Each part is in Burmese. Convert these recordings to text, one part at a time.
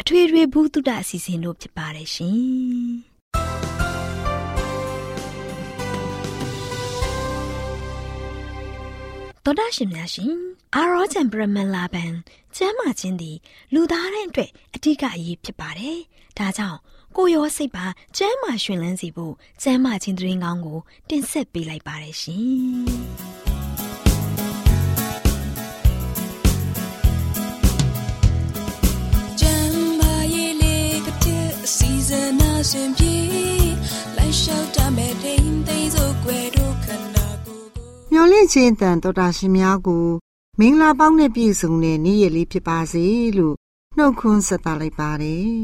အထွေထွေဘုဒ္ဓအစီအစဉ်တို့ဖြစ်ပါတယ်ရှင်တော်ဒရှင်များရှင်အာရောချံပရမလာဘန်ကျမ်းမာခြင်းသည်လူသားတိုင်းအတွက်အထူးအရေးဖြစ်ပါတယ်။ဒါကြောင့်ကိုရောစိတ်ပါကျမ်းမာရှင်လန်းစီဖို့ကျမ်းမာခြင်းသတင်းကောင်းကိုတင်ဆက်ပေးလိုက်ပါတယ်ရှင်။ ရှင်ပြေလိုက်လျှောက်တမဲ့ထိန်သိမ်းစို့ွယ်တို့ခန္ဓာကိုယ်ကိုမျောလင့်ခြင်းတန်တော်တာရှင်များကိုမင်္ဂလာပေါင်းနဲ့ပြည့်စုံတဲ့နေ့ရက်လေးဖြစ်ပါစေလို့နှုတ်ခွန်းဆက်သလိုက်ပါတယ်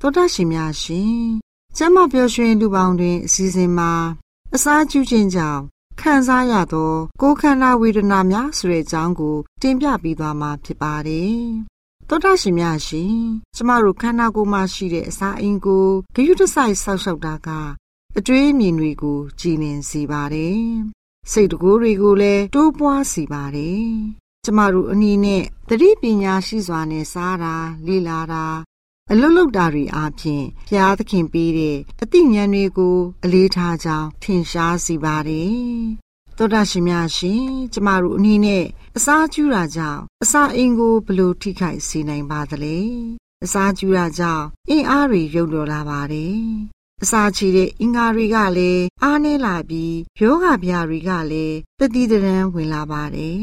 တော်တာရှင်များရှင်ကျမပျော်ရွှင်လူပေါင်းတွင်အစည်းအဝေးမှာအစာကျူးခြင်းကြောင့်ခံစားရသောကိုယ်ခန္ဓာဝေဒနာများဆိုတဲ့အကြောင်းကို တင်ပြပြီးသွားမှာဖြစ်ပါတယ် သောတာရှင်များရှင်ကျမတို့ခန္ဓာကိုယ်မှာရှိတဲ့အစာအိမ်ကိုဂရုတစိုက်ဆောက်ရှောက်တာကအတွေးအမြင်တွေကိုကြည်လင်စေပါတယ်စိတ်တကူတွေကိုလည်းတိုးပွားစေပါတယ်ကျမတို့အနည်းနဲ့သတိပညာရှိစွာနဲ့စားတာလေ့လာတာအလုလုတာတွေအပြင်ဘုရားသခင်ပေးတဲ့အသိဉာဏ်တွေကို အလေးထားကြောင်းထင်ရှားစေပါတယ် သောတာရှင်များရှင်ကျမတို့အနည်းနဲ့အစာကျူတာကြောင့်အစာအိမ်ကိုဘလို့ထိခိုက်စေနိုင်ပါသလဲအစာကျူတာကြောင့်အင်းအားတွေရုပ်တော်လာပါတယ်အစာချီတဲ့အင်္ဂါတွေကလည်းအားနည်းလာပြီးယောဂဗျာတွေကလည်းတတိတရန်ဝင်လာပါတယ်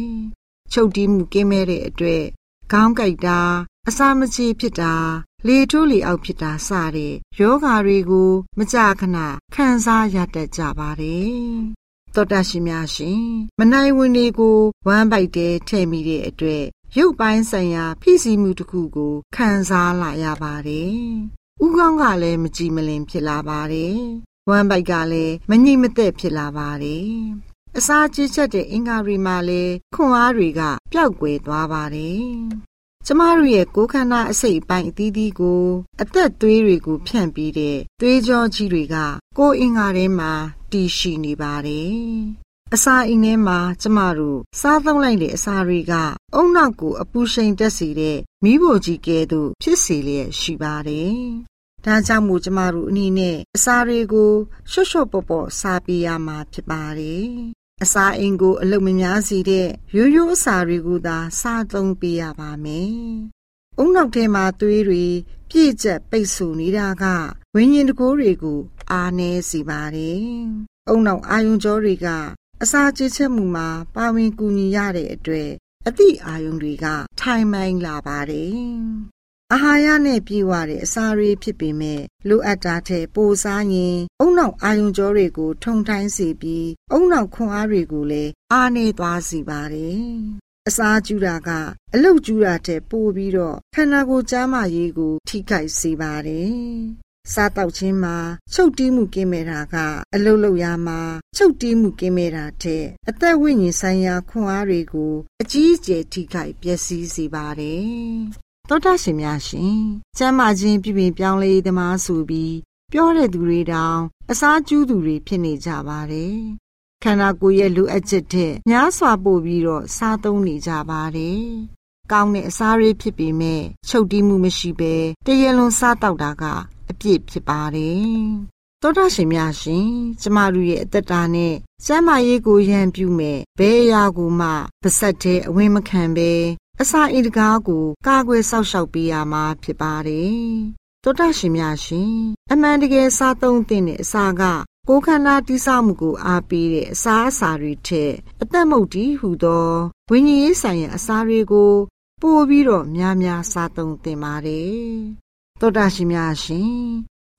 ချုပ်တီးမှုကင်းမဲ့တဲ့အတွက်ခေါင်းကိုက်တာအစာမချေဖြစ်တာလေထိုးလေအောက်ဖြစ်တာစတဲ့ယောဂါတွေကို မကြာခဏခံစားရတတ်ကြပါတယ် တော်တာရှင်များရှင်မနိုင်ဝင်တွေကိုဝမ်းပိုက်တဲထည့်မိတဲ့အတွက်ရုပ်ပိုင်းဆိုင်ရာဖိစီးမှုတစ်ခုကိုခံစားလာရပါတယ်။ဥကောင်းကလည်းမကြည်မလင်ဖြစ်လာပါတယ်။ဝမ်းပိုက်ကလည်းမငြိမသက်ဖြစ်လာပါတယ်။အစာကြေးချက်တဲ့အင်္ဂါတွေမှာလည်းခွန်အားတွေကပျောက်ကွယ်သွားပါတယ်။ ကျမတို့ရဲ့ကိုယ်ခန္ဓာအစိတ်အပိုင်းအသီးသီးကိုအသက်သွေးတွေကိုဖြန့်ပြီးတဲ့သွေးကြောကြီးတွေက ကိုယ်အင်္ဂါထဲမှာတည်ရှိနေပါတယ်။အစာအိမ်ထဲမှာကျမတို့စားသုံးလိုက်တဲ့အစာတွေကအုံနောက်ကိုအပူရှိန်တက်စေတဲ့မိဖို့ကြီးကဲသို့ဖြစ်စေလျက်ရှိပါတယ်။ဒါကြောင့်မို့ကျမတို့အနေနဲ့အစာတွေကိုရွှွတ်ရွှွတ်ပေါ့ပေါ့စားပေးရမှာဖြစ်ပါတယ်။ အစာအိမ်ကိုအလုံမများစေတဲ့ရိုးရိုးအစာတွေကိုသာစားသုံးပေးရပါမယ်။အုံနောက်ထဲမှာသွေးတွေပြည့်ကျက်ပိတ်ဆို့နေတာကဝိညာဉ်တကိုးတွေကိုအားနည်းစေပါတယ်။အုံနောက်အာယုံကြောတွေကအစာကြေချက်မှုမှာပါဝင်ကူညီရတဲ့အတွက်အသည့်အာယုံတွေက ထိုင်မိုင်းလာပါတယ်။ အာဟာရနဲ့ပြည့်ဝတဲ့အစာတွေဖြစ်ပေမဲ့လိုအပ်တာထက်ပိုစားရင်အုံနောက်အာယုံကြောတွေကို ထုံထိုင်းစေပြီးအုံနောက်ခွန်အားတွေကိုလည်းအားနေသွားစေပါတယ်အစာကျူတာကအလုတ်ကျူတာတဲ့ပို့ပြီးတော့ခန္ဓာကိုယ်ကျန်းမာရေးကို ထိခိုက်စေပါတယ်စားတောက်ခြင်းမှာချုပ်တီးမှုကင်းမဲ့တာကအလုတ်လုတ်ရမှာချုပ်တီးမှုကင်းမဲ့တာတဲ့အသက်ဝိညာဉ်ဆိုင်ရာခွန်အားတွေကို အကြီးအကျယ်ထိခိုက်ပျက်စီးစေပါတယ် သောတာရှင်များရှင်ကျမ်းမာခြင်းပြပြင်ပြောင်းလဲသမားဆိုပြီးပြောတဲ့သူတွေတောင်အစားကျူးသူတွေဖြစ်နေကြပါတယ်ခန္ဓာကိုယ်ရဲ့လိုအပ်ချက်တဲ့များစွာပို့ပြီးတော့စားသုံးနေကြပါတယ်ကောင်းတဲ့အစားတွေဖြစ်ပေမဲ့ချုပ်တီးမှုမရှိဘဲတရလွန်စားတောက်တာကအပြစ်ဖြစ်ပါတယ်သောတာရှင်များရှင်ကျမတို့ရဲ့အသက်တာနဲ့စမ်းမရေးကိုရန်ပြုမဲ့ဘယ်အရာကိုမှပါဆက်တဲ့အဝင်းမခံဘဲ အစာအိမ်တကားကိုကာကွယ်စောင့်ရှောက်ပေးရမှာဖြစ်ပါတယ်သောတာရှင်များရှင်အမှန်တကယ်စားသုံးတဲ့အစာကကိုယ်ခန္ဓာတိဆောက်မှုကိုအားပေးတဲ့အစာအစာတွေထက်အသက်မုတ်တီဟူသောဝိညာဉ်ရေးဆိုင်ရာအစာတွေကိုပို့ပြီးတော့များများစားသုံးသင့်ပါတယ်သောတာရှင်များရှင်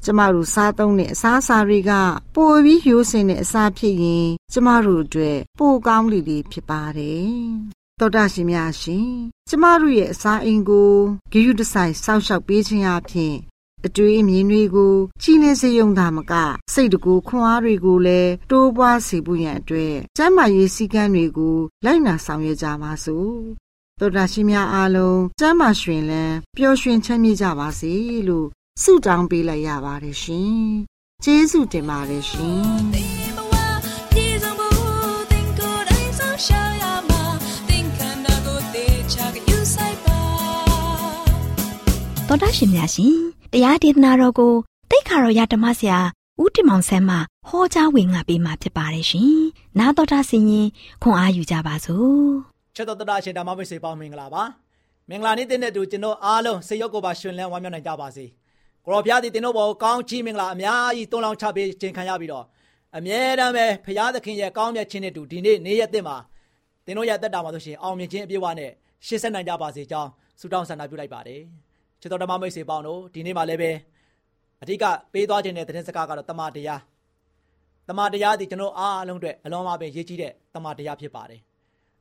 ကျမတို့စားသုံးတဲ့အစားအစာတွေကပိုပြီးရိုးစင်တဲ့အစာဖြစ်ရင် ကျမတို့အတွက်ပိုကောင်းလေလေဖြစ်ပါတယ် တော်တာရှင်များရှင်ကျမတို့ရဲ့အစာအိမ်ကိုဂရုတစိုက်စောင့်ရှောက်ပေးခြင်းအပြင်အတွေ့အမြင်တွေကိုကြီးနေစေုံသာမက စိတ်တကူခွန်အားတွေကိုလည်းတိုးပွားစေဖို့ရန်အတွက်ကျမ်းမာရေးစည်းကမ်းတွေကိုလိုက်နာဆောင်ရွက်ကြပါစို့တော်တာရှင်များအားလုံးကျမ်းမာရွှင်လန်းပျော်ရွှင်ချမ်းမြေ့ကြပါစေလို့ဆုတောင်းပေးလိုက်ရပါတယ်ရှင်ကျေးဇူးတင်ပါတယ်ရှင် တော်တာရှင်များရှင်တရားဒေသနာတော်ကိုတိတ်ခါတော်ရဓမ္မဆရာဦးတင်မောင်ဆန်းမှဟောကြားဝင်ငါပေးมาဖြစ်ပါတယ်ရှင်။နာတော်တာဆင်ရင်ခွန်အားယူကြပါစို့။ချက်တော်တာရှင်ဓမ္မမိတ်ဆွေပေါင်းမင်္ဂလာပါ။မင်္ဂလာနေ့တဲ့တူကျွန်တော်အားလုံးစိတ်ရောကိုယ်ပါရှင်လန်းဝမ်းမြောက်နိုင်ကြပါစေ။ကိုရောဖျားသည်တင်တို့ဘောကောင်းချီးမင်္ဂလာအများကြီးတွန်းလောင်းချပေးခြင်းခံရပြီးတော့အမြဲတမ်းပဲဖရာသခင်ရဲ့ကောင်းမြတ်ခြင်းနဲ့တူဒီနေ့နေ့ရက်သစ်မှာတင်တို့ရဲ့တက်တာမှာဆိုရှင်အောင်မြင်ခြင်းအပြည့်အဝနဲ့ရှေ့ဆက်နိုင်ကြပါစေကြောင်းဆုတောင်းဆန္ဒပြုလိုက်ပါတယ်။ ချစ်တော်ဓမ္မမိတ်ဆွေပေါင်းတို့ဒီနေ့မှလည်းပဲအဓိကပေးသွားခြင်းတဲ့သတင်းစကားကတော့တမန်တရားတမန်တရားဒီကျွန်တော်အားအလုံးအတွက်အလုံးမပင်ရေးကြည့်တဲ့တမန်တရားဖြစ်ပါတယ်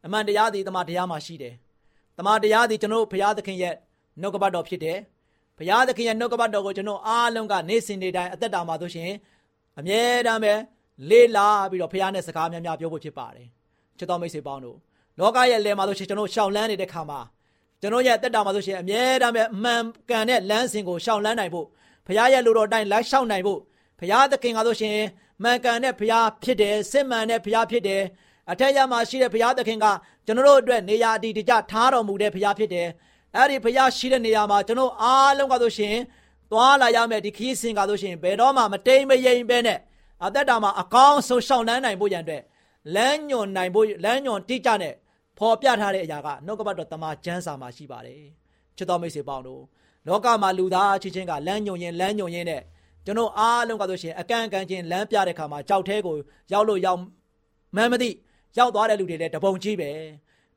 အမှန်တရားဒီတမန်တရားမှာရှိတယ်တမန်တရားဒီကျွန်တော်ဘုရားသခင်ရဲ့နှုတ်ကပတ်တော်ဖြစ်တယ်ဘုရားသခင်ရဲ့နှုတ်ကပတ်တော်ကိုကျွန်တော်အားလုံးကနေ့စဉ်နေ့တိုင်းအသက်တာမှာဆိုရှင်အမြဲတမ်းပဲလေးလာပြီးတော့ဘုရားနဲ့စကားများများပြောဖို့ဖြစ်ပါတယ်ချစ်တော်မိတ်ဆွေပေါင်းတို့လောကရဲ့လယ်မှာဆိုရှင်ကျွန်တော်ရှောင်လန်းနေတဲ့ခါမှာ ကျွန်တော်ရဲ့တက်တာမှာဆိုရှင်အမြဲတမ်းပဲအမှန်ကန်တဲ့လမ်းစဉ်ကိုရှောင်လန်းနိုင်ဖို့ဘုရားရဲ့လူတော်တိုင်းလိုက်ရှောက်နိုင်ဖို့ဘုရားသခင်ကဆိုရှင်မှန်ကန်တဲ့ဘုရားဖြစ်တယ်စစ်မှန်တဲ့ဘုရားဖြစ်တယ်အထက်ရမှာရှိတဲ့ဘုရားသခင်ကကျွန်တော်တို့အတွက်နေရာအတီးတကျထားတော်မူတဲ့ဘုရားဖြစ်တယ်အဲ့ဒီဘုရားရှိတဲ့နေရာမှာကျွန်တော်အားလုံးကဆိုရှင်သွားလာရမယ်ဒီခီးစဉ်ကဆိုရှင်ဘယ်တော့မှမတိမ်မယိမ်ပဲနဲ့အသက်တာမှာအကောင်းဆုံးရှောင်လန်းနိုင်ဖို့ရန်အတွက်လမ်းညွန်နိုင်ဖို့လမ်းညွန်တိကျတဲ့ ဖော်ပြထားတဲ့အရာကနှုတ်ကပတ်တော်တမန်ကျမ်းစာမှာရှိပါတယ်ချစ်တော်မိတ်ဆွေပေါင်းတို့လောကမှာလူသားချင်းချင်းကလမ်းညွန်ရင်လမ်းညွန်ရင်နဲ့ကျွန်တော်အားလုံးကဆိုရှင်အကန့်အကန့်ချင်းလမ်းပြတဲ့ခါမှာကြောက်သေးကိုရောက်လို့ရောက်မှန်းမသိရောက်သွားတဲ့လူတွေလည်းတပုံကြီးပဲ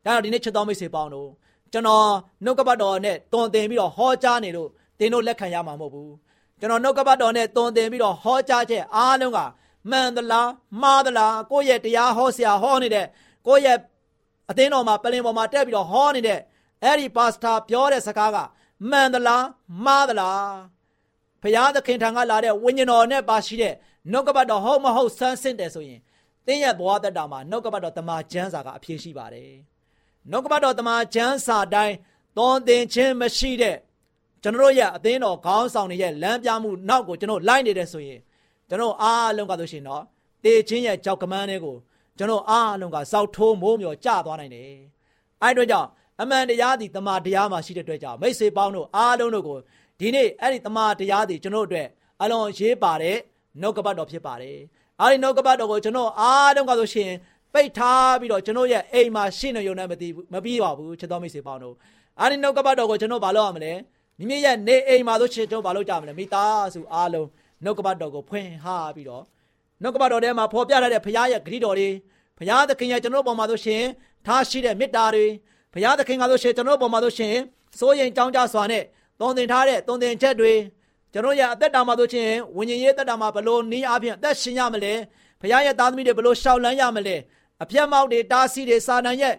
ဒါတော့ဒီနေ့ချစ်တော်မိတ်ဆွေပေါင်းတို့ကျွန်တော်နှုတ်ကပတ်တော်နဲ့တွန်တင်ပြီးတော့ဟောကြားနေလို့တင်းတို့လက်ခံရမှာမဟုတ်ဘူးကျွန်တော်နှုတ်ကပတ်တော်နဲ့တွန်တင်ပြီးတော့ဟောကြားချက်အားလုံးကမှန်သလားမှားသလားကိုယ့်ရဲ့တရားဟောဆရာဟောနေတဲ့ကိုယ့်ရဲ့ အသင်းတော်မှာပလင်ပေါ်မှာတက်ပြီးတော့ဟောနေတဲ့အဲ့ဒီပါစတာပြောတဲ့စကားကမှန်သလားမှားသလားဘုရားသခင်ထံကလာတဲ့ဝိညာဉ်တော်နဲ့ပါရှိတဲ့နှုတ်ကပတ်တော်ဟုတ်မဟုတ်ဆန်းစစ်တယ်ဆိုရင်တင်းရဲ့ဘဝတက်တာမှာနှုတ်ကပတ်တော်တမန်ကျမ်းစာကအပြည့်ရှိပါတယ်နှုတ်ကပတ်တော်တမန်ကျမ်းစာတိုင်းသွန်သင်ခြင်းမရှိတဲ့ကျွန်တော်ရဲ့အသင်းတော်ခေါင်းဆောင်တွေရဲ့လမ်းပြမှုနောက်ကိုကျွန်တော်လိုက်နေတယ်ဆိုရင်ကျွန်တော်အားလုံးကဆိုရှင်တော့တေချင်းရဲ့ကြောက်ကမန်းတွေကို ကျွန်တော်အားလုံးကစောက်ထိုးမိုးမျောကြသွားနိုင်တယ်။အဲဒီအတွက်ကြောင့်အမှန်တရားသည်တမာတရားမှာရှိတဲ့အတွက်ကြောင့်မိတ်ဆွေပေါင်းတို့အားလုံးတို့ကိုဒီနေ့အဲ့ဒီတမာတရားသည်ကျွန်တော်တို့အတွက်အလွန်ရေးပါတဲ့နှုတ်ကပတ်တော်ဖြစ်ပါတယ်။အဲဒီနှုတ်ကပတ်တော်ကိုကျွန်တော်အားလုံးကဆိုရှင်ပိတ်ထားပြီးတော့ကျွန်တော်ရဲ့အိမ်မှာရှိနေရုံနဲ့မသိဘူးမပြီးပါဘူးချစ်တော်မိတ်ဆွေပေါင်းတို့အဲဒီနှုတ်ကပတ်တော်ကိုကျွန်တော်ဘာလုပ်ရမလဲမိမိရဲ့နေအိမ်မှာဆိုရှင်ကျွန်တော်ဘာလုပ်ကြမလဲမိသားစုအားလုံးနှုတ်ကပတ်တော်ကိုဖွင့်ဟပြီးတော့ နှုတ်ကပတ်တော်ထဲမှာဖော်ပြထားတဲ့ဘုရားရဲ့ဂရုတော်တွေဘုရားသခင်ရဲ့ကျွန်တော်ပေါ်မှာဆိုရှင်ထားရှိတဲ့မေတ္တာတွေဘုရားသခင်ကဆိုရှင်ကျွန်တော်ပေါ်မှာဆိုရှင်စိုးရင်ကြောင်းကြစွာနဲ့သွန်သင်ထားတဲ့သွန်သင်ချက်တွေကျွန်တော်ရဲ့အသက်တာမှာဆိုချင်းဝိညာဉ်ရေးအသက်တာမှာဘလို့နည်းအားဖြင့်အသက်ရှင်ရမလဲဘုရားရဲ့သားသမီးတွေဘလို့ရှောက်လန်းရမလဲအပြတ်မောက်တွေတားဆီးတွေစာတန်ရဲ့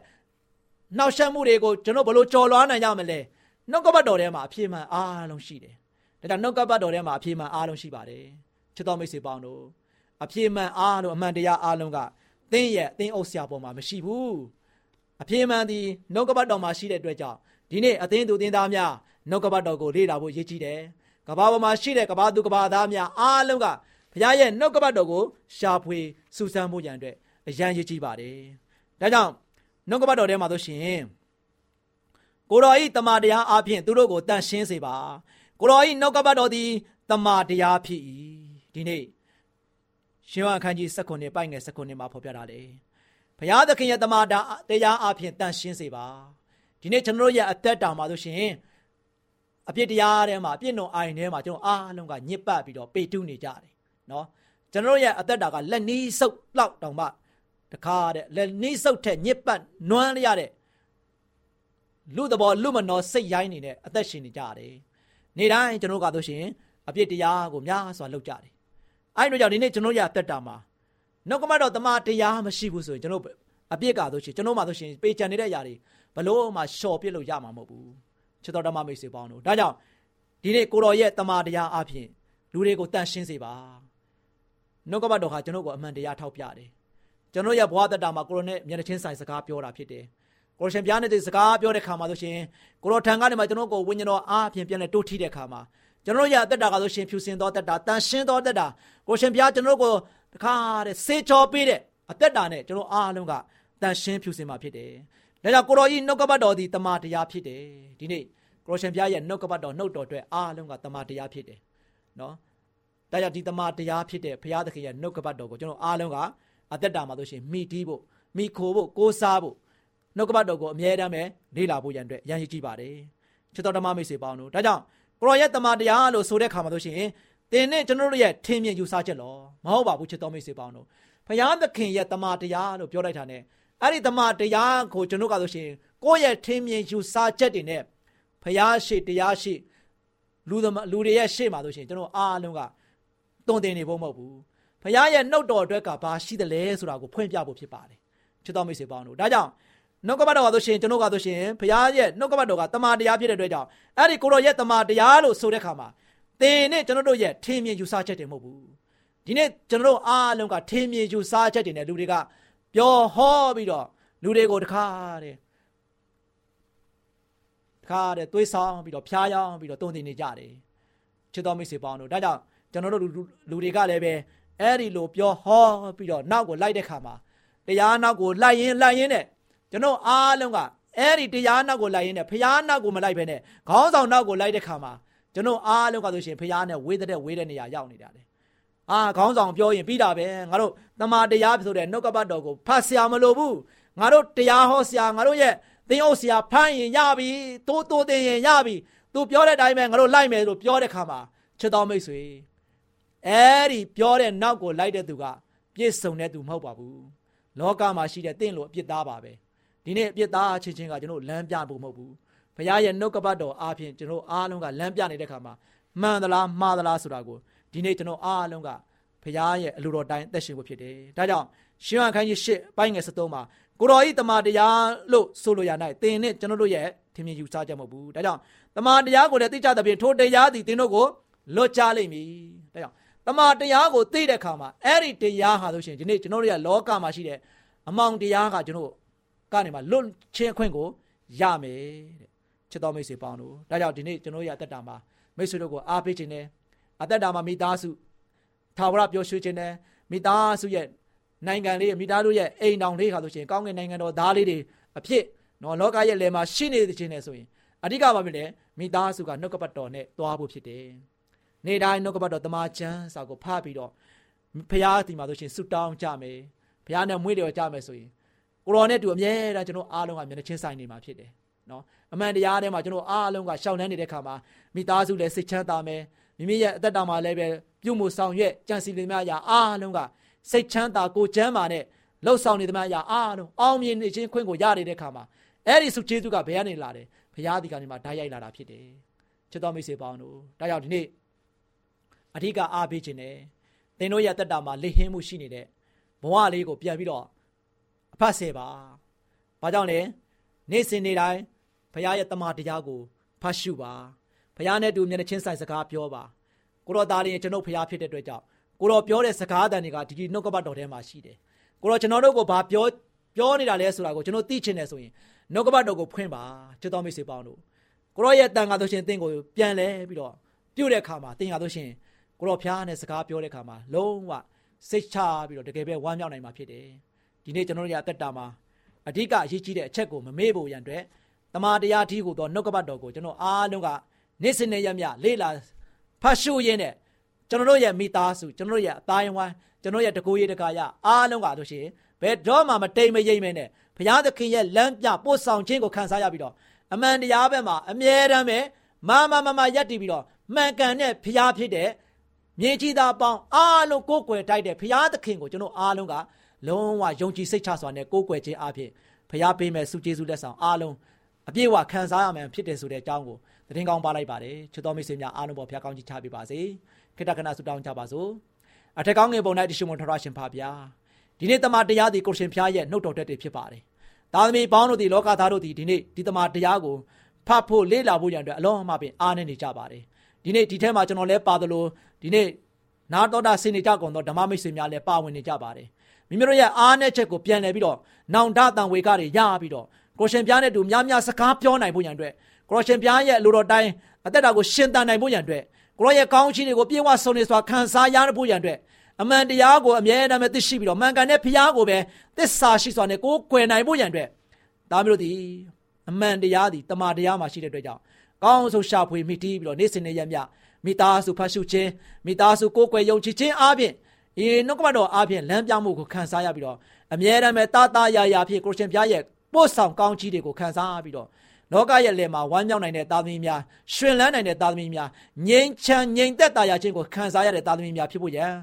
နှောက်ယှက်မှုတွေကိုကျွန်တော်ဘလို့ကြော်လွှားနိုင်ရမလဲနှုတ်ကပတ်တော်ထဲမှာအပြည့်မှန်အားလုံးရှိတယ်ဒါကြောင့်နှုတ်ကပတ်တော်ထဲမှာအပြည့်မှန်အားလုံးရှိပါတယ်ချစ်တော်မိတ်ဆွေပေါင်းတို့ အပြည့်မှန်အားလုံးအမှန်တရားအားလုံးကသင်ရဲ့အသင်းအုပ်ဆရာပေါ်မှာမရှိဘူးအပြည့်မှန်ဒီနှုတ်ကပတ်တော်မှာရှိတဲ့အတွက်ကြောင့်ဒီနေ့အသင်းသူအသင်းသားများနှုတ်ကပတ်တော်ကိုလေ့လာဖို့ရည်ကြီးတယ်ကဘာပေါ်မှာရှိတဲ့ကဘာသူကဘာသားများအားလုံးကဘုရားရဲ့နှုတ်ကပတ်တော်ကိုရှာဖွေစူးစမ်းဖို့ရန်အတွက်အရန်ရည်ကြီးပါတယ်ဒါကြောင့်နှုတ်ကပတ်တော်ထဲမှာဆိုရှင်ကိုတော်ဤတမန်တရားအပြင်သူတို့ကိုတန်ရှင်းစေပါကိုတော်ဤနှုတ်ကပတ်တော်သည်တမန်တရားဖြစ်၏ဒီနေ့ ရှင်ဝအခန်းကြီး19ပိုက်ငယ်19မှာဖော်ပြထားတယ်ဘုရားသခင်ရဲ့တမန်တရားအပြင်တန်ရှင်းစေပါဒီနေ့ကျွန်တော်တို့ရဲ့အသက်တာမှာဆိုရှင်အပြစ်တရားထဲမှာအပြစ်နှုံအိုင်ထဲမှာကျွန်တော်အားလုံးကညစ်ပတ်ပြီးတော့ပေတုနေကြတယ်နော်ကျွန်တော်ရဲ့အသက်တာကလက်နီးဆုပ်လောက်တောင်မှတခါတဲ့လက်နီးဆုပ်ထက်ညစ်ပတ်နွမ်းရတဲ့လူတဘောလူမနောစိတ်ရိုင်းနေတဲ့အသက်ရှင်နေကြတယ်နေတိုင်းကျွန်တော်ကဆိုရှင်အပြစ်တရားကိုများစွာလုပ်ကြတယ် အဲ့တို့ကြောင့်ဒီနေ့ကျွန်တော်ရအသက်တာမှာနှုတ်ကမတော့တမန်တရားမရှိဘူးဆိုရင်ကျွန်တော်အပြစ်ကဆိုရှင်ကျွန်တော်မှဆိုရှင်ပေချန်နေတဲ့အရာတွေဘလို့မှလျှော်ပြစ်လို့ရမှာမဟုတ်ဘူးချစ်တော်ဓမ္မမိတ်ဆွေပေါင်းတို့ဒါကြောင့်ဒီနေ့ကိုတော်ရဲ့တမန်တရားအဖြစ်လူတွေကိုတန်ရှင်းစေပါနှုတ်ကပတ်တော်ဟာကျွန်တော်ကိုအမှန်တရားထောက်ပြတယ်ကျွန်တော်ရဲ့ဘဝတတမှာကိုရိုနဲ့မျက်နှာချင်းဆိုင်စကားပြောတာဖြစ်တယ်ကိုရရှင်ပြားနေတဲ့စကားပြောတဲ့ခါမှာဆိုရှင်ကိုရောထံကနေမှကျွန်တော်ကိုဝိညာဉ်တော်အားဖြင့်ပြန်လဲတိုးထီးတဲ့ခါမှာ ကျွန်တော်ရဲ့အသက်တာကဆိုရှင်ဖြူစင်သောအသက်တာတန်ရှင်းသောအသက်တာကိုရှင်ပြားကျွန်တော်ကိုတခါတဲ့စေချော်ပေးတဲ့အသက်တာနဲ့ကျွန်တော်အားလုံးကတန်ရှင်းဖြူစင်မှာဖြစ်တယ်ဒါကြောင့်ကိုရောဤနှုတ်ကပတ်တော်သည်တမန်တရားဖြစ်တယ်ဒီနေ့ကိုရရှင်ပြားရဲ့နှုတ်ကပတ်တော်နှုတ်တော်အတွက်အားလုံးကတမန်တရားဖြစ်တယ်နော်ဒါကြောင့်ဒီတမန်တရားဖြစ်တဲ့ဘုရားသခင်ရဲ့နှုတ်ကပတ်တော်ကိုကျွန်တော်အားလုံးကအသက်တာမှာဆိုရှင်မိတီးဖို့မိခိုဖို့ကိုးစားဖို့နှုတ်ကပတ်တော်ကိုအမြဲတမ်းပဲလေ့လာဖို့ရန်အတွက်ရန်ရည်ကြည့်ပါတယ်ချစ်တော်ဓမ္မမိတ်ဆွေပေါင်းတို့ဒါကြောင့် ကိုရောရဲ့တမန်တရားလို့ဆိုတဲ့ခါမှာဆိုရှင်သင်နဲ့ကျွန်တော်တို့ရဲ့ထင်မြင်ယူဆချက်လောမဟုတ်ပါဘူးချစ်တော်မိတ်ဆွေပေါင်းတို့ဘုရားသခင်ရဲ့တမန်တရားလို့ပြောလိုက်တာ ਨੇ အဲ့ဒီတမန်တရားကိုကျွန်တော်ကဆိုရှင်ကိုယ့်ရဲ့ထင်မြင်ယူဆချက်တွေနဲ့ဘုရားရှိတရားရှိလူသမလူတွေရဲ့ရှေ့မှာဆိုရှင်ကျွန်တော်အားလုံးကတုံတင်နေဖို့မဟုတ်ဘူးဘုရားရဲ့နှုတ်တော်အတွက်ကဘာရှိတယ်လဲဆိုတာကိုဖွင့်ပြဖို့ဖြစ်ပါတယ်ချစ်တော်မိတ်ဆွေပေါင်းတို့ဒါကြောင့် နှုတ်ကပတ်တော်ကဆိုရှင်ကျွန်တော်ကဆိုရှင်ဘုရားရဲ့နှုတ်ကပတ်တော်ကတမန်တရားဖြစ်တဲ့အတွက်ကြောင့်အဲ့ဒီကိုရောရဲ့တမန်တရားလို့ဆိုတဲ့ခါမှာသင်နဲ့ကျွန်တော်တို့ရဲ့ထင်မြင်ယူဆချက်တွေမဟုတ်ဘူးဒီနေ့ကျွန်တော်တို့အားလုံးကထင်မြင်ယူဆချက်တွေနဲ့လူတွေကပြောဟောပြီးတော့လူတွေကိုတခါတဲ့တခါတဲ့သွေးဆောင်ပြီးတော့ဖျားယောင်းပြီးတော့တုံတင်နေကြတယ်ချစ်တော်မိတ်ဆွေပေါင်းတို့ဒါကြောင့်ကျွန်တော်တို့လူတွေကလည်းပဲအဲ့ဒီလိုပြောဟောပြီးတော့နောက်ကိုလိုက်တဲ့ခါမှာတရားနောက်ကိုလိုက်ရင်လိုက်ရင်နဲ့ ကျွန်တော်အားလုံးကအဲ့ဒီတရားနောက်ကိုလိုက်ရင်းနဲ့ဖရားနောက်ကိုမလိုက်ဘဲနဲ့ခေါင်းဆောင်နောက်ကိုလိုက်တဲ့ခါမှာကျွန်တော်အားလုံးကဆိုရှင်ဖရားနဲ့ဝေးတဲ့ဝေးတဲ့နေရာရောက်နေတာလေအာခေါင်းဆောင်ပြောရင်ပြီးတာပဲငါတို့တမာတရားဆိုတဲ့နှုတ်ကပတ်တော်ကိုဖတ်ဆရာမလိုဘူးငါတို့တရားဟောဆရာငါတို့ရဲ့သင်အုပ်ဆရာဖမ်းရင်ရပြီတိုးတိုးတင်ရင်ရပြီသူပြောတဲ့အတိုင်းပဲငါတို့လိုက်မယ်လို့ပြောတဲ့ခါမှာချစ်တော်မိတ်ဆွေအဲ့ဒီပြောတဲ့နောက်ကိုလိုက်တဲ့သူကပြည့်စုံတဲ့သူမဟုတ်ပါဘူးလောကမှာရှိတဲ့တင့်လို့အပြစ်သားပါပဲ ဒီနေ့အပြစ်သားချင်းချင်းကကျွန်တော်လမ်းပြဖို့မဟုတ်ဘူးဘုရားရဲ့နှုတ်ကပတ်တော်အားဖြင့်ကျွန်တော်အားလုံးကလမ်းပြနေတဲ့ခါမှာမှန်သလားမှားသလားဆိုတာကိုဒီနေ့ကျွန်တော်အားလုံးကဘုရားရဲ့အလိုတော်တိုင်းသက်ရှင်ဖို့ဖြစ်တယ်ဒါကြောင့်ရှင်ဟန်ခန်းကြီးရှစ်ပိုင်းငယ်73မှာကိုတော်ဤတမန်တရားလို့ဆိုလိုရ၌သင်နဲ့ကျွန်တော်တို့ရဲ့ထင်မြင်ယူဆချက်မဟုတ်ဘူးဒါကြောင့်တမန်တရားကိုလည်းသိကြသဖြင့်ထိုတရားသည်သင်တို့ကိုလွတ်ကြလိမ့်မည်ဒါကြောင့်တမန်တရားကိုသိတဲ့အခါမှာအဲ့ဒီတရားဟာဆိုရှင်ဒီနေ့ကျွန်တော်တို့ရဲ့လောကမှာရှိတဲ့အမောင်တရားကကျွန်တော် ကနေမှလွတ်ချင်းခွင့်ကိုရမယ်တဲ့ချစ်တော်မိတ်ဆွေပေါင်းတို့ဒါကြောင့်ဒီနေ့ကျွန်တော်ရအသက်တာမှာမိတ်ဆွေတို့ကိုအားပေးခြင်းနဲ့အသက်တာမှာမိသားစုထာဝရပျော်ရွှင်ခြင်းနဲ့မိသားစုရဲ့နိုင်ငံလေးမိသားစုရဲ့အိမ်တောင်လေးခါဆိုရှင်ကောင်းကင်နိုင်ငံတော်သားလေးတွေအဖြစ်နော်လောကရဲ့လယ်မှာရှိနေခြင်းနဲ့ဆိုရင်အဓိကပါဖြစ်တယ်မိသားစုကနှုတ်ကပတ်တော်နဲ့တွားဖို့ဖြစ်တယ်နေတိုင်းနှုတ်ကပတ်တော်တမန်ကျမ်းစာကိုဖတ်ပြီးတော့ဖရားဒီမှာဆိုရှင်ဆုတောင်းကြမယ်ဘုရားနဲ့မွေးတယ်ကြမယ်ဆိုရင် ကိုရောနဲ့တူအမြဲတမ်းကျွန်တော်အားလုံးကမျက်နှာချင်းဆိုင်နေမှာဖြစ်တယ်နော်အမှန်တရားထဲမှာကျွန်တော်အားလုံးကရှောင်နှမ်းနေတဲ့ခါမှာမိသားစုလည်းစိတ်ချမ်းသာမယ်မိမိရဲ့အသက်တာမှာလည်းပဲပြုမှုဆောင်ရွက်ကြံစည်နေများရာအားလုံးကစိတ်ချမ်းသာကိုကျမ်းမာနဲ့လှုပ်ဆောင်နေသမျှရာအားလုံးအောင်မြင်နေခြင်းခွင့်ကိုရနေတဲ့ခါမှာအဲ့ဒီစုကျေးဇူးကဘယ်ကနေလာတယ်ဘုရားဒီကနေမှဓာတ်ရိုက်လာတာဖြစ်တယ်ချစ်တော်မိတ်ဆွေပေါင်းတို့ဒါကြောင့်ဒီနေ့အဓိကအားပေးခြင်းနဲ့သင်တို့ရဲ့တက်တာမှာလိဟင်းမှုရှိနေတဲ့ဘဝလေးကိုပြန်ပြီးတော့အ ဖတ်ဆယ်ပါ။ဘာကြောင့်လဲနေ့စဉ်နေ့တိုင်းဘုရားရဲ့တမန်တရားကိုဖတ်ရှုပါ။ဘုရားနဲ့တူမျက်နှာချင်းဆိုင်စကားပြောပါ။ကိုတော်သားလေးကျွန်ုပ်ဘုရားဖြစ်တဲ့အတွက်ကြောင့်ကိုတော်ပြောတဲ့စကားအတန်တွေကဒီဒီနှုတ်ကပတ်တော်ထဲမှာရှိတယ်။ကိုတော်ကျွန်တော်တို့ကိုဘာပြောပြောနေတာလဲဆိုတာကိုကျွန်တော်သိချင်တယ်ဆိုရင်နှုတ်ကပတ်တော်ကိုဖွင့်ပါချစ်တော်မိတ်ဆွေပေါင်းတို့ကိုရောရဲ့တန်ခါဆိုရှင်တင့်ကိုပြန်လဲပြီးတော့ပြုတ်တဲ့အခါမှာတင်ရဆိုရှင်ကိုရောဖျားနဲ့စကားပြောတဲ့အခါမှာလုံးဝစိတ်ချပြီးတော့တကယ်ပဲဝမ်းမြောက်နိုင်မှာဖြစ်တယ် ဒီနေ့ကျွန်တော်တို့ရဲ့အသက်တာမှာအဓိကအရေးကြီးတဲ့အချက်ကိုမမေ့ဖို့ရန်အတွက်တမာတရားထီးကိုတော့နှုတ်ကပတ်တော်ကိုကျွန်တော်အားလုံးကနေ့စဉ်နဲ့ရမြလေးလာဖတ်ရှုရင်းနဲ့ကျွန်တော်တို့ရဲ့မိသားစုကျွန်တော်တို့ရဲ့အတိုင်းဝိုင်းကျွန်တော်ရဲ့တကူရေးတကာရအားလုံးကဆိုရှင်ဘယ်တော့မှမတိမ်မရိမ့်မဲနဲ့ဘုရားသခင်ရဲ့လမ်းပြပို့ဆောင်ခြင်းကိုခံစားရပြီးတော့အမှန်တရားဘက်မှာအမြဲတမ်းပဲမမမမရက်တည်ပြီးတော့မှန်ကန်တဲ့ဘုရားဖြစ်တဲ့မြေကြီးသားပေါင်းအားလုံးကိုးကွယ်တိုက်တဲ့ဘုရားသခင်ကိုကျွန်တော်အားလုံးက လုံးဝယုံကြည်စိတ်ချစွာနဲ့ကိုးကွယ်ခြင်းအဖြစ်ဘုရားပေးမဲ့ဆုကျေးဇူးလက်ဆောင်အားလုံးအပြည့်အဝခံစားရမယ်ဖြစ်တယ်ဆိုတဲ့အကြောင်းကိုသတင်းကောင်းပါလိုက်ပါတယ်ချစ်တော်မိတ်ဆွေများအားလုံးပေါ်ဘုရားကောင်းချီးချပေးပါစေခိတ္တကနာဆုတောင်းကြပါစို့အထက်ကောင်းငယ်ပုံ၌တရှိမွန်ထရရှင်ပါဗျာဒီနေ့တမန်တရားဒီကိုရှင်ဖျားရဲ့နှုတ်တော်တက်တွေဖြစ်ပါတယ်သားသမီးပေါင်းတို့ဒီလောကသားတို့ဒီဒီနေ့ဒီတမန်တရားကိုဖတ်ဖို့လေ့လာဖို့ရန်အတွက်အလုံးအမပင်အားနေနေကြပါတယ်ဒီနေ့ဒီထဲမှာကျွန်တော်လည်းပါသလိုဒီနေ့နာတော်တာစင်နေကြကုန်သောဓမ္မမိတ်ဆွေများလည်းပါဝင်နေကြပါတယ် မိမိတို့ရဲ့အားနဲ့ချက်ကိုပြန်လည်ပြီးတော့နောင်တတန်ဝေကတွေရပြီးတော့ကိုရှင်ပြားနဲ့တူများများစကားပြောနိုင်ဖို့ရန်အတွက်ကိုရှင်ပြားရဲ့လူတော်တိုင်းအသက်တာကိုရှင်တန်နိုင်ဖို့ရန်အတွက်ကိုရဲ့ကောင်းချီးတွေကိုပြေဝဆုံနေစွာခံစားရဖို့ရန်အတွက်အမှန်တရားကိုအမြဲတမ်းသိရှိပြီးတော့မှန်ကန်တဲ့ဖရားကိုပဲသစ္စာရှိစွာနဲ့ကိုယ်ကွယ်နိုင်ဖို့ရန်အတွက်ဒါမျိုးသည်အမှန်တရားသည်တမာတရားမှာရှိတဲ့အတွက်ကြောင့်ကောင်းဆုံးရှာဖွေမိတီးပြီးတော့နေ့စဉ်နေ့ရက်မြမိသားစုဖတ်ရှုခြင်းမိသားစုကိုယ်ကွယ်ယုံကြည်ခြင်းအပြင် ဒီနှုတ်ကပတ်တော်အပြင်လမ်းပြမှုကိုခံစားရပြီးတော့အမြဲတမ်းပဲတာတာယာယာဖြစ်ကိုရှင်ဘုရားရဲ့ပို့ဆောင်ကောင်းကြီးတွေကိုခံစားပြီးတော့လောကရဲ့လယ်မှာဝမ်းမြောက်နိုင်တဲ့သားသမီးများရှင်လန်းနိုင်တဲ့သားသမီးများငြိမ်ချမ်းငြိမ်သက်တာယာခြင်းကိုခံစားရတဲ့သားသမီးများဖြစ်ဖို့ရန်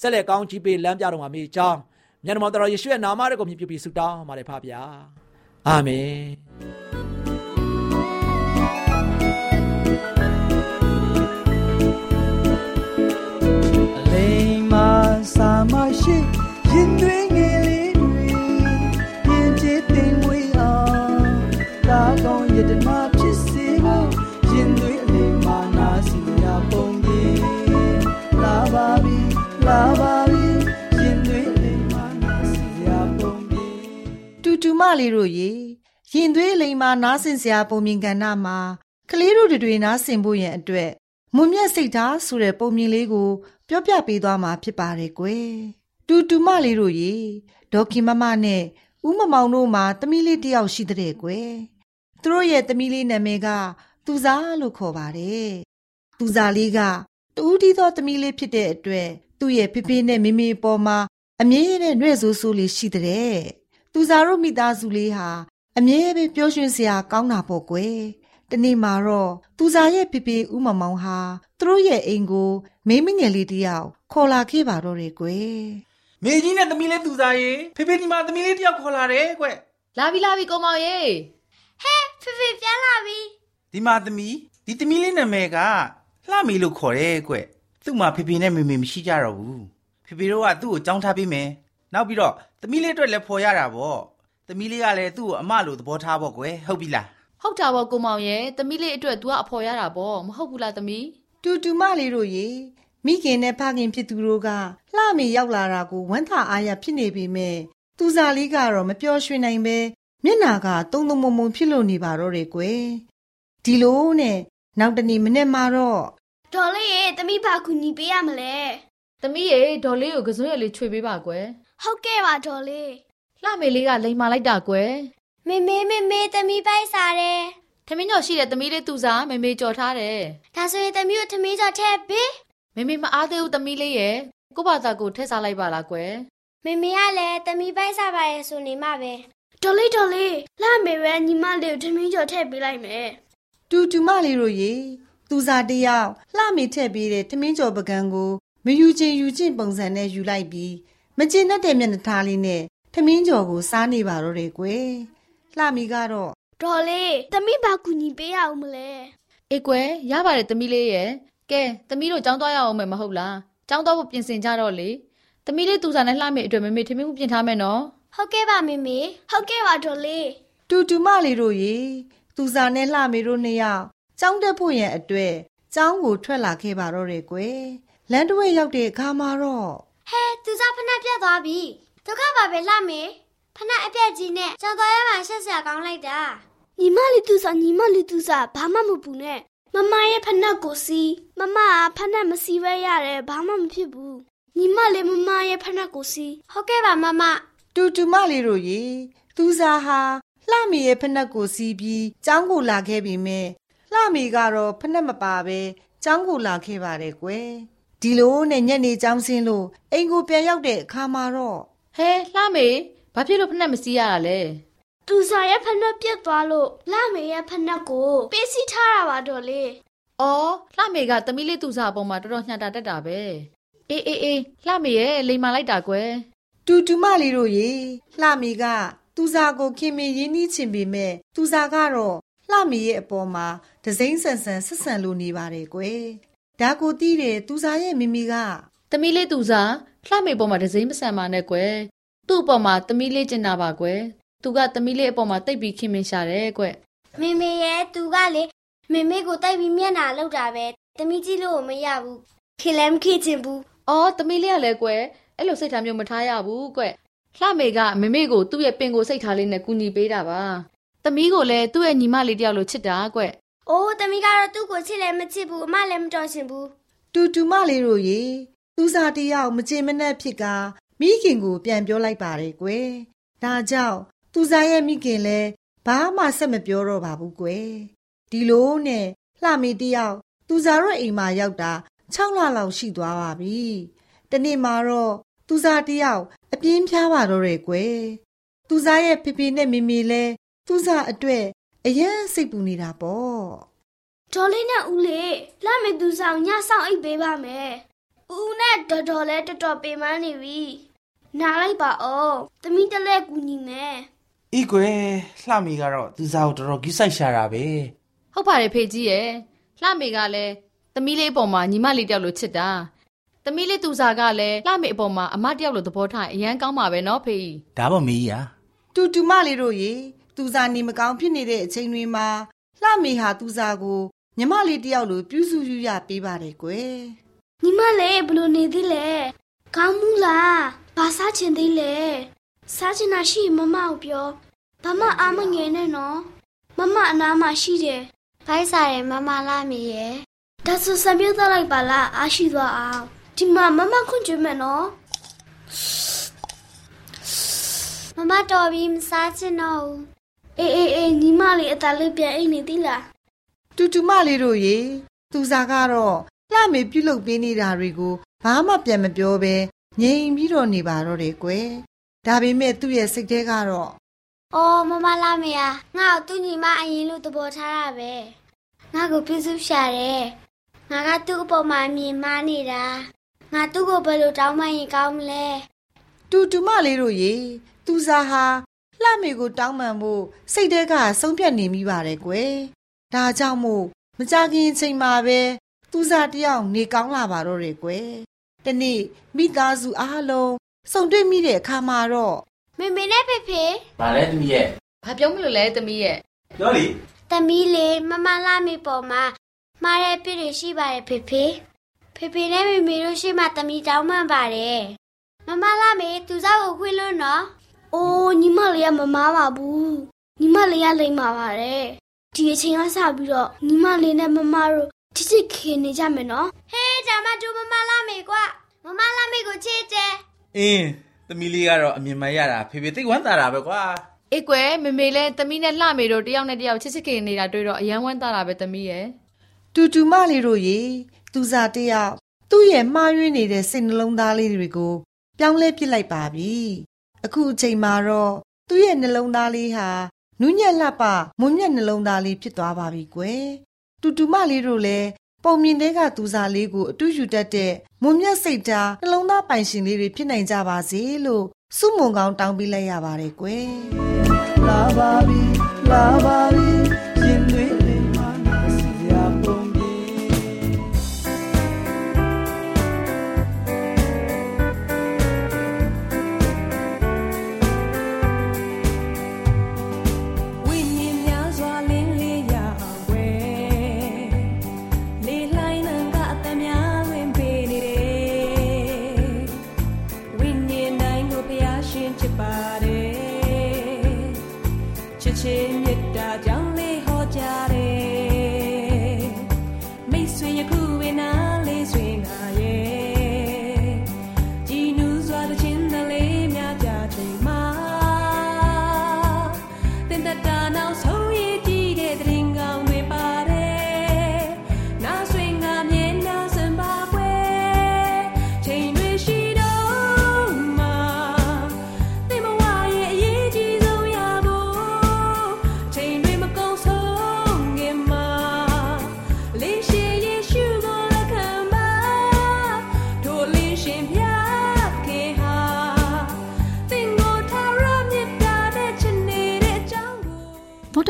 ဆက်လက်ကောင်းကြီးပေးလမ်းပြတော်မှာမိကြောင်းမြတ်မောတော်ယေရှုရဲ့နာမတော်ကိုမြည်ပြပြီးဆုတောင်းပါတယ်ဖပါဗျာအာမင် မလေးတို့ရေရင်သွေးလိမ်မာနားဆင်စရာပုံမြင်ကဏ္ဍမှာကလေးတို့တွေနားဆင်ဖို့ရန်အတွက်မွန်မြတ်စိတ်ထားဆိုတဲ့ပုံမြင်လေးကိုပြောပြပေးသွားမှာဖြစ်ပါတယ်ကွယ်တူတူမလေးတို့ရေဒေါက်ခင်မမနဲ့ဦးမမောင်တို့မှာသမီးလေးတစ်ယောက်ရှိတဲ့ကွယ်သူတို့ရဲ့သမီးလေးနာမည်ကသူစားလို့ခေါ်ပါတယ်သူစားလေးကတူးတီးသောသမီးလေးဖြစ်တဲ့အတွက်သူ့ရဲ့ဖေဖေနဲ့မေမေပေါ်မှာအမြဲတမ်းနှဲ့ဆိုးဆိုးလေးရှိတဲ့ သူစားတို့မိသားစုလေးဟာအမြဲပဲပျော်ရွှင်စရာကောင်းတာပေါ့ကွယ်တနေ့မှာတော့သူစားရဲ့ဖေဖေဦးမမောင်ဟာသူတို့ရဲ့အိမ်ကိုမိန်းမငယ်လေးတစ်ယောက်ခေါ်လာခဲ့ပါတော့တယ်ကွယ်မေကြီးနဲ့သမီးလေးသူစားရေဖေဖေဒီမှာသမီးလေးတယောက်ခေါ်လာတယ်ကွလာပြီလာပြီကိုမောင်ရေဖေဖေပြန်လာပြီဒီမှာသမီးဒီသမီးလေးနာမည်ကလှမီလို့ခေါ်တယ်ကွသူ့မှာဖေဖေနဲ့မေမေမရှိကြတော့ဘူးဖေဖေတို့ကသူ့ကိုကြောင်းထားပေးမယ်နောက်ပြီးတော့ သမီးလေးအတွက်လည်းဖော်ရတာပေါ့သမီးလေးကလည်းသူ့ကိုအမလို့သဘောထားပေါ့ကွယ်ဟုတ်ပြီလားဟုတ်တာပေါ့ကိုမောင်ရေသမီးလေးအတွက် तू ကအဖော်ရတာပေါ့မဟုတ်ဘူးလားသမီးတူတူမလေးတို့ရေမိခင်နဲ့ဖခင်ဖြစ်သူတို့ကလှမီရောက်လာတာကိုဝမ်းသာအားရဖြစ်နေပေမဲ့သူစားလေးကတော့မပျော်ရွှင်နိုင်ပဲမျက်နာကတုံတုံမုံမုံဖြစ်လို့နေပါတော့တယ်ကွယ်ဒီလိုနဲ့နောက်တနေ့မနေ့မှာတော့ဒေါ်လေးရေသမီးဘာကူညီပေးရမလဲသမီးရေဒေါ်လေးကိုကစွန်းရည်လေးချွေပေးပါကွယ် ဟုတ်ကဲ့ပါဒေါ်လေးလှမေလေးကလိန်မာလိုက်တာကွယ်မေမေမေမေသမီးပိုက်စားတယ်ထမင်းကျော်ရှိတဲ့သမီးလေးသူစားမေမေကြော်ထားတယ်ဒါဆိုရင်သမီးကိုသမီးကြောင့်ထည့်ပေးမေမေမအားသေးဘူးသမီးလေးရဲ့ကို့ဘာသာကိုထည့်စားလိုက်ပါလားကွယ်မေမေကလည်းသမီးပိုက်စားပါရဲ့ဆိုနေမှပဲဒေါ်လေးဒေါ်လေးလှမေပဲညီမလေးကိုသမီးကြောင့်ထည့်ပေးလိုက်မယ်တူတူမလေးတို့ရေသူစားတယောက်လှမီထည့်ပေးတဲ့ထမင်းကျော်ပကံကိုမယူချင်းယူချင်းပုံစံနဲ့ယူလိုက်ပြီး မကျင်တတ်တဲ့မျက်နှာထားလေးနဲ့ထမင်းကျော်ကိုစားနေပါတော့တယ်ကွယ်လှမီကတော့ဒေါ်လေးသမီးဘာကူညီပေးရအောင်မလဲအေးကွယ်ရပါတယ်သမီးလေးရဲ့ကဲသမီးတို့ကြောင်းသွားရအောင်မယ်မဟုတ်လားကြောင်းသွားဖို့ပြင်ဆင်ကြတော့လေသမီးလေးသူစားနဲ့လှမေအတွက်မမေထမင်းမှုပြင်ထားမယ်နော်ဟုတ်ကဲ့ပါမေမေဟုတ်ကဲ့ပါတော်လေးတူတူမလေးတို့ရေသူစာနဲ့လှမေတို့နှစ်ယောက်ကျောင်းတက်ဖို့ရန်အတွက်ကျောင်းကိုထွက်လာခဲ့ပါတော့တယ်ကွယ်လမ်းတစ်ဝဲရောက်တဲ့အခါမှာတော့ ဟဲသူစားဖနက်ပြတ်သွားပြီဒုက္ခပါပဲလှမေဖနက်အပြက်ကြီးနဲ့ကြောင်တော်ရမှဆက်ဆရာကောင်းလိုက်တာညီမလေးသူစားညီမလေးသူစားဘာမှမပူနဲ့မမရဲ့ဖနက်ကိုစီးမမကဖနက်မစီးပဲရတယ်ဘာမှမဖြစ်ဘူးညီမလေးမမရဲ့ဖနက်ကိုစီးဟုတ်ကဲ့ပါမမတူတူမလေးတို့ရေသူစာဟာလှမေရဲ့ဖက်နှက်ကိုစီးပြီးကျောင်းကိုလာခဲ့ပြီမဲ့လှမေကတော့ဖက်နှက်မပါပဲကျောင်းကိုလာခဲ့ပါတယ်ကွယ် ဒီလိုနဲ့ညနေကျောင်းဆင်းလို့အိမ်ကိုပြန်ရောက်တဲ့အခါမှာတော့ဟဲလှမေဘာဖြစ်လို့ဖက်နဲ့မစီးရတာလဲသူစားရဲ့ဖနက်ပြတ်သွားလို့လှမေရဲ့ဖနက်ကိုပေးစီထားတာပါတော်လေးအော်လှမေကသမီးလေးသူစားအပေါ်မှာတော်တော်ညှတာတက်တာပဲအေးအေးအေးလှမေရဲ့လိန်မာလိုက်တာကွယ်တူတူမလေးတို့ရေလှမေကသူစာကိုခင်မင်ရင်းနှီးချင်ပေမဲ့သူစာကတော့လှမေရဲ့အပေါ်မှာဒစိမ့်ဆန်ဆန်ဆက်ဆန်လိုနေပါတယ်ကွယ် ဒါကိုသိတဲ့သူစာရဲ့မိမိကသမီးလေးသူစားလှမေပေါ်မှာဒစိမ့်မဆန်ပါနဲ့ကွယ်သူ့အပေါ်မှာသမီးလေးကျင်တာပါကွယ်သူကသမီးလေးအပေါ်မှာတိတ်ပြီးခင်မင်ရှာတယ်ကွယ်မေမေရဲ့သူကလေမေမေကိုတိုက်ပြီးမျက်နှာလောက်တာပဲတမီးကြည့်လို့မရဘူးခေလည်းမခေချင်ဘူးအော်သမီးလေးကလည်းကွယ်အဲ့လိုစိတ်ထားမျိုးမထားရဘူးကွယ်လှမေကမမေကိုသူ့ရဲ့ပင်ကိုစိတ်ထားလေးနဲ့ကူညီပေးတာပါသမီးကိုလည်းသူ့ရဲ့ညီမလေးတယောက်လိုချစ်တာကွယ်။ အိုးတမီးကတော့သူ့ကိုချစ်လည်းမချစ်ဘူးအမလည်းမတော်ချင်ဘူးတူတူမလေးတို့ရေသူစာတယောက်မကြေမနက်ဖြစ်ကမိခင်ကိုပြန်ပြောလိုက်ပါတယ်ကွယ်ဒါကြောင့်သူစာရဲ့မိခင်လည်းဘာမှဆက်မပြောတော့ပါဘူးကွယ်ဒီလိုနဲ့လှမေတယောက်သူစာရဲ့အိမ်မှာရောက်တာ6လလောက်ရှိသွားပါပြီတနေ့မှာတော့သူစာတယောက်အပြင်းပြားပါတော့တယ်ကွယ်သူစာရဲ့ဖေဖေနဲ့မေမေလည်းသူစာအတွက် အယမ်းစိတ်ပူနေတာပေါ့။ဒေါ်လေးနဲ့ဦးလေးလှမေသူဆောင်ညဆောင်အိတ်ပေးပါမယ်။ဦးနဲ့ဒေါ်ဒေါ်လည်းတော်တော်ပေမန်းနေပြီ။နားလိုက်ပါအောင်။တမီးတလဲကူညီမယ်အေးကွယ်လှမီကတော့သူစားကိုတော်တော်ကြီးဆိုင်ရှာတာပဲဟုတ်ပါတယ်ဖေကြီးရဲ့လှမေကလည်းသမီးလေးအပေါ်မှာညီမလေးတယောက်လိုချစ်တာသမီးလေးသူစားကလည်းလှမေအပေါ်မှာအမတယောက်လိုသဘောထားအရန်ကောင်းပါပဲနော်ဖေကြီးဒါပေါ့မေကြီးဟာတူတူမလေးတို့ရေ သူစာနေမကောင်းဖြစ်နေတဲ့အချိန်တွေမှာလှမေဟာသူစာကိုညီမလေးတယောက်လိုပြုစုယူရပေးပါတယ်ကွယ်။ညီမလေးဘလို့နေသေးလဲ။ကောင်းမှုလား။ဘာစားချင်သေးလဲ။စားချင်တာရှိရင်မမကိုပြော။ဘာမှအာမငယ်နဲ့နော်။မမအနားမှာရှိတယ်။ဖိုက်စားတယ်မမလာမီရဲ့။ဒါဆိုစံပြုတ်သက်လိုက်ပါလားအားရှိသွားအောင်။ဒီမှာမမခွင့်ကြွမယ်နော်။မမတော်ပြီမစားချင်တော့ဘူး။ အေးအေးအေးညီမလေးအသားလေးပြန်အိတ်နေသေးလားတူတူမလေးတို့ရေသူစာကတော့လှမေပြုလုပ်ပေးနေတာတွေကိုဘာမှပြန်မပြောဘဲငြိမ်ပြီးတော့နေပါတော့တယ်ကွယ်ဒါပေမဲ့သူ့ရဲ့စိတ်ထဲကတော့။အော်မမလာမေယာငါ့ကိုသူ့ညီမအရင်လို့သဘောထားတာပဲ။ငါ့ကိုပြုစုရှာတယ်။ငါကသူ့အပေါ်မှာအမြင်မှားနေတာ။ငါသူ့ကိုဘယ်လိုတောင်းပန်ရင်ကောင်းမလဲတူတူမလေးတို့ရေသူစာဟာ လှမေကိုတောင်းပန်ဖို့စိတ်ထဲကဆုံးဖြတ်နေမိပါတယ်ကွယ်ဒါကြောင့်မို့မကြခင်အချိန်မှာပဲသူစာတယောက်နေကောင်းလာပါတော့တယ်ကွယ်တနေ့မိသားစုအားလုံးစုံတွေ့မိတဲ့အခါမှာတော့။မေမေနဲ့ဖေဖေဗာလဲသမီးရဲ့ဘာပြောမလို့လဲသမီးရဲ့ပြောလေသမီးလေးမမလာမေပေါ်မှာမှားတဲ့ပြည့်တွေရှိပါတယ်ဖေဖေ။ဖေဖေနဲ့မေမေတို့ရှိမှသမီးတောင်းပန်ပါတယ်။မမလာမေသူစားကိုခွေးလို့နော်။ အိုးညီမလေးကမမားပါဘူး။ညီမလေးကလိမ့်ပါပါတယ်။ဒီအချိန်ကစပြီးတော့ညီမလေးနဲ့မမတို့ချစ်ချစ်ခင်နေကြမယ်နော်။ဟေးဒါမှတူမမလာမေကွာ။မမလာမေကိုချစ်တယ်အင်းသမီးလေးကတော့အမြင်မှန်ရတာဖေဖေသိတ်ဝမ်းသာတာပဲကွာအေးကွယ်မမေလည်းသမီးနဲ့လှမေတို့တယောက်နဲ့တယောက်ချစ်ချစ်ခင်နေတာတွေ့တော့အယံဝမ်းသာတာပဲသမီးရဲ့တူတူမလေးတို့ရေသူစာတယောက်သူ့ရဲ့မှားယွင်းနေတဲ့စိတ်နှလုံးသားလေးတွေကိုပြောင်းလဲပစ်လိုက်ပါပြီ အခုအချိန်မှာတော့သူ့ရဲ့နှလုံးသားလေးဟာနူးညံ့လှပမွန်မြတ်နှလုံးသားလေးဖြစ်သွားပါပြီကွယ်တူတူမလေးတို့လည်းပုံမြင်တဲ့ကသူစာလေးကိုအတူယူတတ်တဲ့မွန်မြတ်စိတ်ဓာတ်နှလုံးသားပိုင်ရှင်လေးတွေဖြစ်နိုင်ကြပါစေလို့စုမုံကောင်းတောင်းပေးလိုက်ရပါတယ်ကွယ်လာပါပြီလာပါပြီရင်သွေးလေးမှနာစီရပ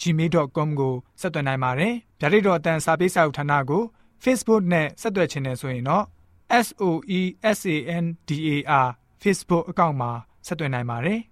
@gmail.com ကိုဆက်သွင်းနိုင်ပါတယ်။ဒါ့အပြင်အတန်းစာပေးစာဥထာဏာကို Facebook နဲ့ဆက်သွယ်ခြင်းနဲ့ဆိုရင်တော့ s o e s a n d a r Facebook အကောင့်မှာဆက်သွင်းနိုင်ပါတယ်။